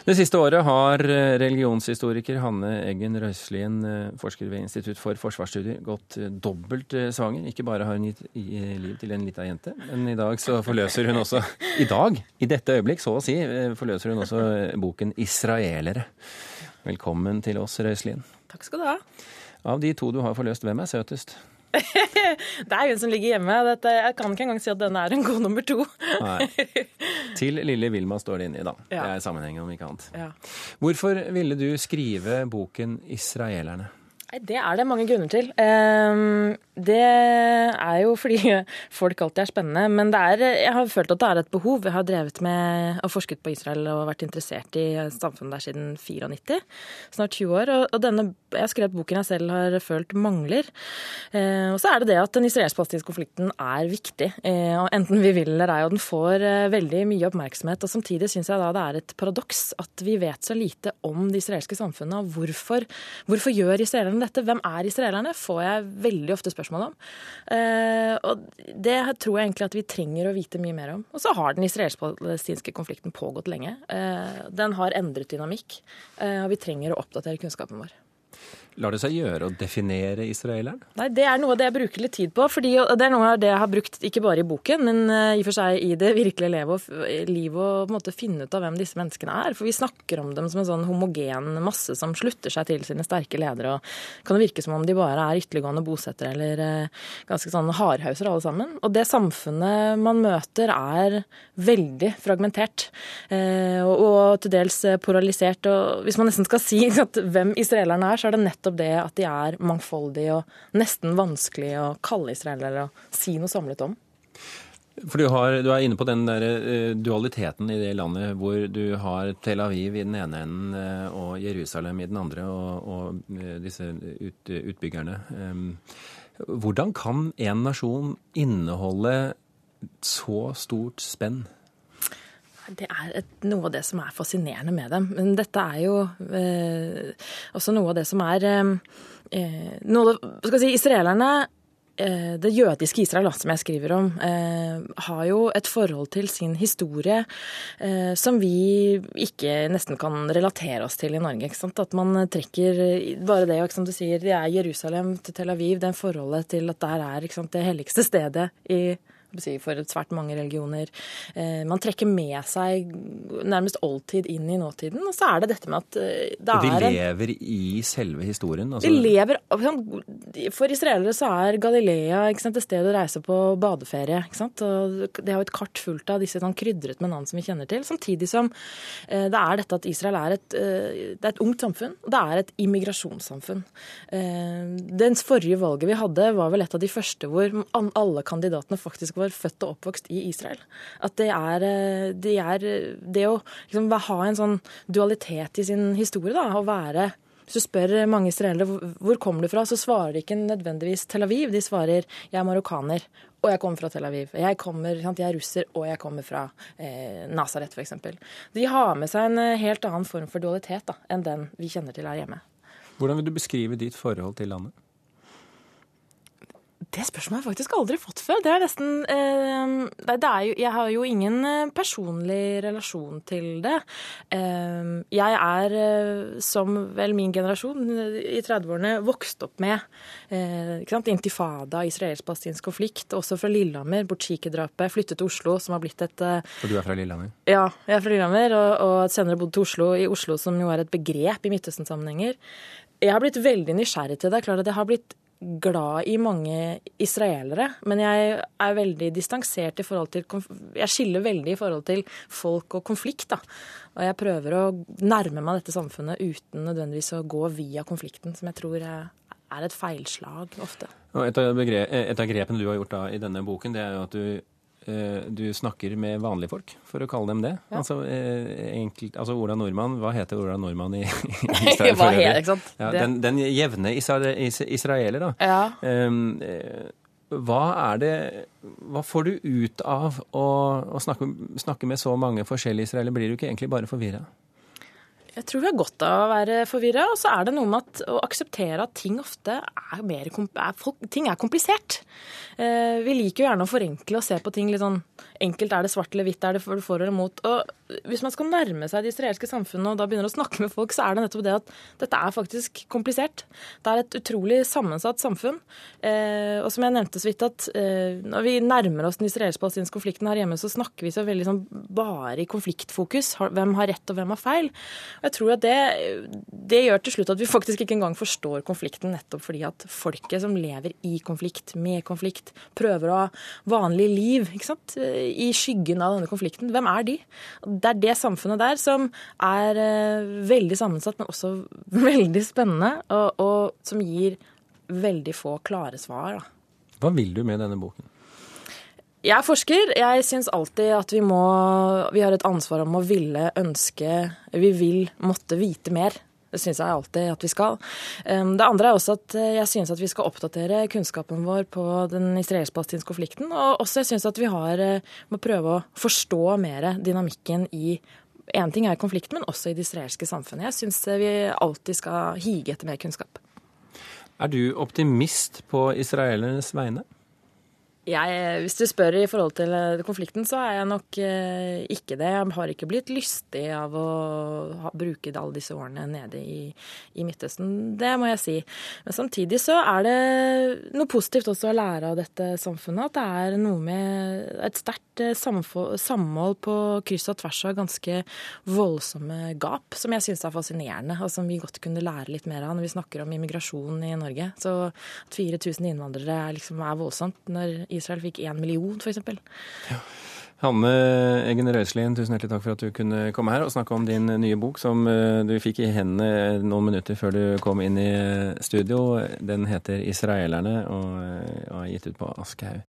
Det siste året har eh, religionshistoriker Hanne Eggen Røiselien, eh, forsker ved Institutt for forsvarsstudier, gått eh, dobbelt svanger. Ikke bare har hun gitt liv til en lita jente, men i dag så forløser hun også I dag, i dette øyeblikk, så å si, forløser hun også boken 'Israelere'. Velkommen til oss, Røiselien. Takk skal du ha. Av de to du har forløst, hvem er søtest? Det er hun som ligger hjemme. Dette, jeg kan ikke engang si at denne er en god nummer to. Nei. Til lille Vilma står det inni, da. Ja. Det er sammenhengen, om ikke annet. Ja. Hvorfor ville du skrive boken 'Israelerne'? Det er det mange grunner til. Ehm, det er jo fordi folk alltid er spennende. Men er, jeg har følt at det er et behov. Jeg har drevet med og forsket på Israel og vært interessert i samfunnet der siden 94. Snart 20 år. Og denne, jeg har skrevet boken jeg selv har følt mangler. Ehm, og så er det det at den israelsk-palestinske konflikten er viktig. Ehm, og enten vi vil eller ei. Og den får eh, veldig mye oppmerksomhet. Og samtidig syns jeg da det er et paradoks at vi vet så lite om det israelske samfunnet. Og hvorfor, hvorfor gjør israelerne dette? Hvem er israelerne? får jeg veldig ofte spørsmål om. Eh, og det tror jeg egentlig at vi trenger å vite mye mer om. Og så har den israelsk-palestinske konflikten pågått lenge. Eh, den har endret dynamikk, eh, og vi trenger å oppdatere kunnskapen vår. Lar det seg gjøre å definere israeleren? Nei, Det er noe av det jeg bruker litt tid på. fordi Det er noe av det jeg har brukt ikke bare i boken, men eh, i og for seg i det virkelige livet, å måte finne ut av hvem disse menneskene er. For vi snakker om dem som en sånn homogen masse som slutter seg til sine sterke ledere. og Kan det virke som om de bare er ytterliggående bosettere eller eh, ganske sånn hardhauser alle sammen. Og det samfunnet man møter er veldig fragmentert eh, og, og til dels polarisert. og Hvis man nesten skal si at hvem israelerne er, så er det nettopp nettopp det at de er mangfoldige og nesten vanskelig å kalle israelere og si noe samlet om. For du, har, du, er inne på den der uh, dualiteten i det landet hvor du har Tel Aviv i den ene enden uh, og Jerusalem i den andre, og, og uh, disse ut, utbyggerne. Hvordan kan en nasjon inneholde så stort spenn? Det er et, noe av det som er fascinerende med dem. Men dette er jo eh, også noe av det som er eh, eh noe, skal si, Israelerne eh, det jødiske Israel, som jeg skriver om, eh, har jo et forhold til sin historie som vi ikke nesten kan relatere oss til i Norge. At man trekker bare det, som du sier, det er Jerusalem til Tel Aviv, det er forholdet til at der er sant, det helligste stedet i for svært mange religioner. Eh, man trekker med seg nærmest oldtid inn i nåtiden. Og så er det dette med at eh, det er De lever i selve historien? Altså. De lever For israelere så er Galilea sant, et sted å reise på badeferie. Og det har et kart fullt av disse sånn, krydret med navn som vi kjenner til. Samtidig som eh, det er dette at Israel er et, det er et ungt samfunn. Og det er et immigrasjonssamfunn. Dens forrige valget vi hadde, var vel et av de første hvor alle kandidatene faktisk var født og oppvokst i Israel. At det er eh, det, er, det å liksom, ha en sånn dualitet i sin historie, da, å være hvis du spør mange israelere hvor kommer du fra, så svarer de ikke nødvendigvis Tel Aviv. De svarer jeg er marokkaner, og jeg kommer fra Tel Aviv. Jeg, kommer, jeg er russer, og jeg kommer fra eh, Nazaret, f.eks. De har med seg en eh, helt annen form for dualitet da, enn den vi kjenner til her hjemme. Hvordan vil du beskrive ditt forhold til landet? Det spørsmålet har jeg faktisk aldri fått før. Det er nesten eh, det er jo, Jeg har jo ingen eh, personlig relasjon til det. Eh, jeg er, eh, som vel min generasjon i 30-årene, vokst opp med eh, ikke sant, intifada, israelsk-palestinsk konflikt, også fra Lillehammer, Butsjiki-drapet, flyttet til Oslo, som har blitt et For du er fra Lillehammer? Ja, jeg er fra Lillehammer, og, og senere bodd til Oslo, i Oslo, som jo er et begrep i Midtøsten-sammenhenger. Jeg har blitt veldig nysgjerrig til det. Klart at jeg har blitt glad i mange israelere, men jeg er veldig distansert i forhold til Jeg skiller veldig i forhold til folk og konflikt, da. Og jeg prøver å nærme meg dette samfunnet uten nødvendigvis å gå via konflikten, som jeg tror er et feilslag ofte. Av, et av grepene du har gjort da i denne boken, det er jo at du du snakker med vanlige folk, for å kalle dem det. Ja. Altså, eh, enkelt, altså, Ola Nordmann, hva heter Ola Nordmann i, i Israel? hva heter, ikke sant? Ja, den, den, jevne israeler, da. Ja. Um, hva er det Hva får du ut av å, å snakke, snakke, med så mange forskjellige israelere? Blir du ikke egentlig bare forvirra? Jeg tror vi har godt av å være forvirra. Og så er det noe med at, å akseptere at ting ofte er mer er, Ting er komplisert. Eh, vi liker jo gjerne å forenkle og se på ting litt sånn enkelt. Er det svart eller hvitt? Er det for eller mot? Og hvis man skal nærme seg det israelske samfunnet og da begynner å snakke med folk, så er det nettopp det at dette er faktisk komplisert. Det er et utrolig sammensatt samfunn. Eh, og som jeg nevnte så vidt, at eh, når vi nærmer oss den israelsk-palestinske konflikten her hjemme, så snakker vi så veldig sånn bare i konfliktfokus. Hvem har rett og hvem har feil? Jeg tror at det, det gjør til slutt at vi faktisk ikke engang forstår konflikten, nettopp fordi at folket som lever i konflikt, med konflikt, prøver å ha vanlig liv ikke sant? i skyggen av denne konflikten. Hvem er de? Det er det samfunnet der som er eh, veldig sammensatt, men også veldig spennende, og, og som gir veldig få klare svar. Da. Hva vil du med denne boken? Jeg er forsker. Jeg syns alltid at vi må Vi har et ansvar om å ville, ønske Vi vil måtte vite mer. Det syns jeg alltid at vi skal. Um, det andre er også at eh, jeg synes at vi skal oppdatere kunnskapen vår på den israelsk-palestinske konflikten. Og også jeg syns at vi har, eh, må prøve å forstå mer dynamikken i En ting er konflikten, men også i det israelske samfunnet. Jeg syns vi alltid skal hige etter mer kunnskap. Er du optimist på israelernes vegne? Jeg, hvis du spør i forhold til eh, konflikten, så er jeg nok eh, ikke det. Jeg har ikke blitt lystig av å ha, bruke alle disse årene nede i, i, Midtøsten. Det må jeg si. Men samtidig så er det noe positivt også å lære av dette samfunnet. At det er noe med et sterkt eh, samhold på kryss og tvers av ganske voldsomme gap, som jeg syns er fascinerende, og som vi godt kunne lære litt mer av når vi snakker om immigrasjon i Norge. Så at 4000 innvandrere er, liksom, er voldsomt. når Israel fikk én million, f.eks. Ja. Hanne Eggen Røiselien, tusen hjertelig takk for at du kunne komme her og snakke om din nye bok, som eh, du fikk i hendene noen minutter før du kom inn i studio. Den heter 'Israelerne' og er gitt ut på Aschehoug.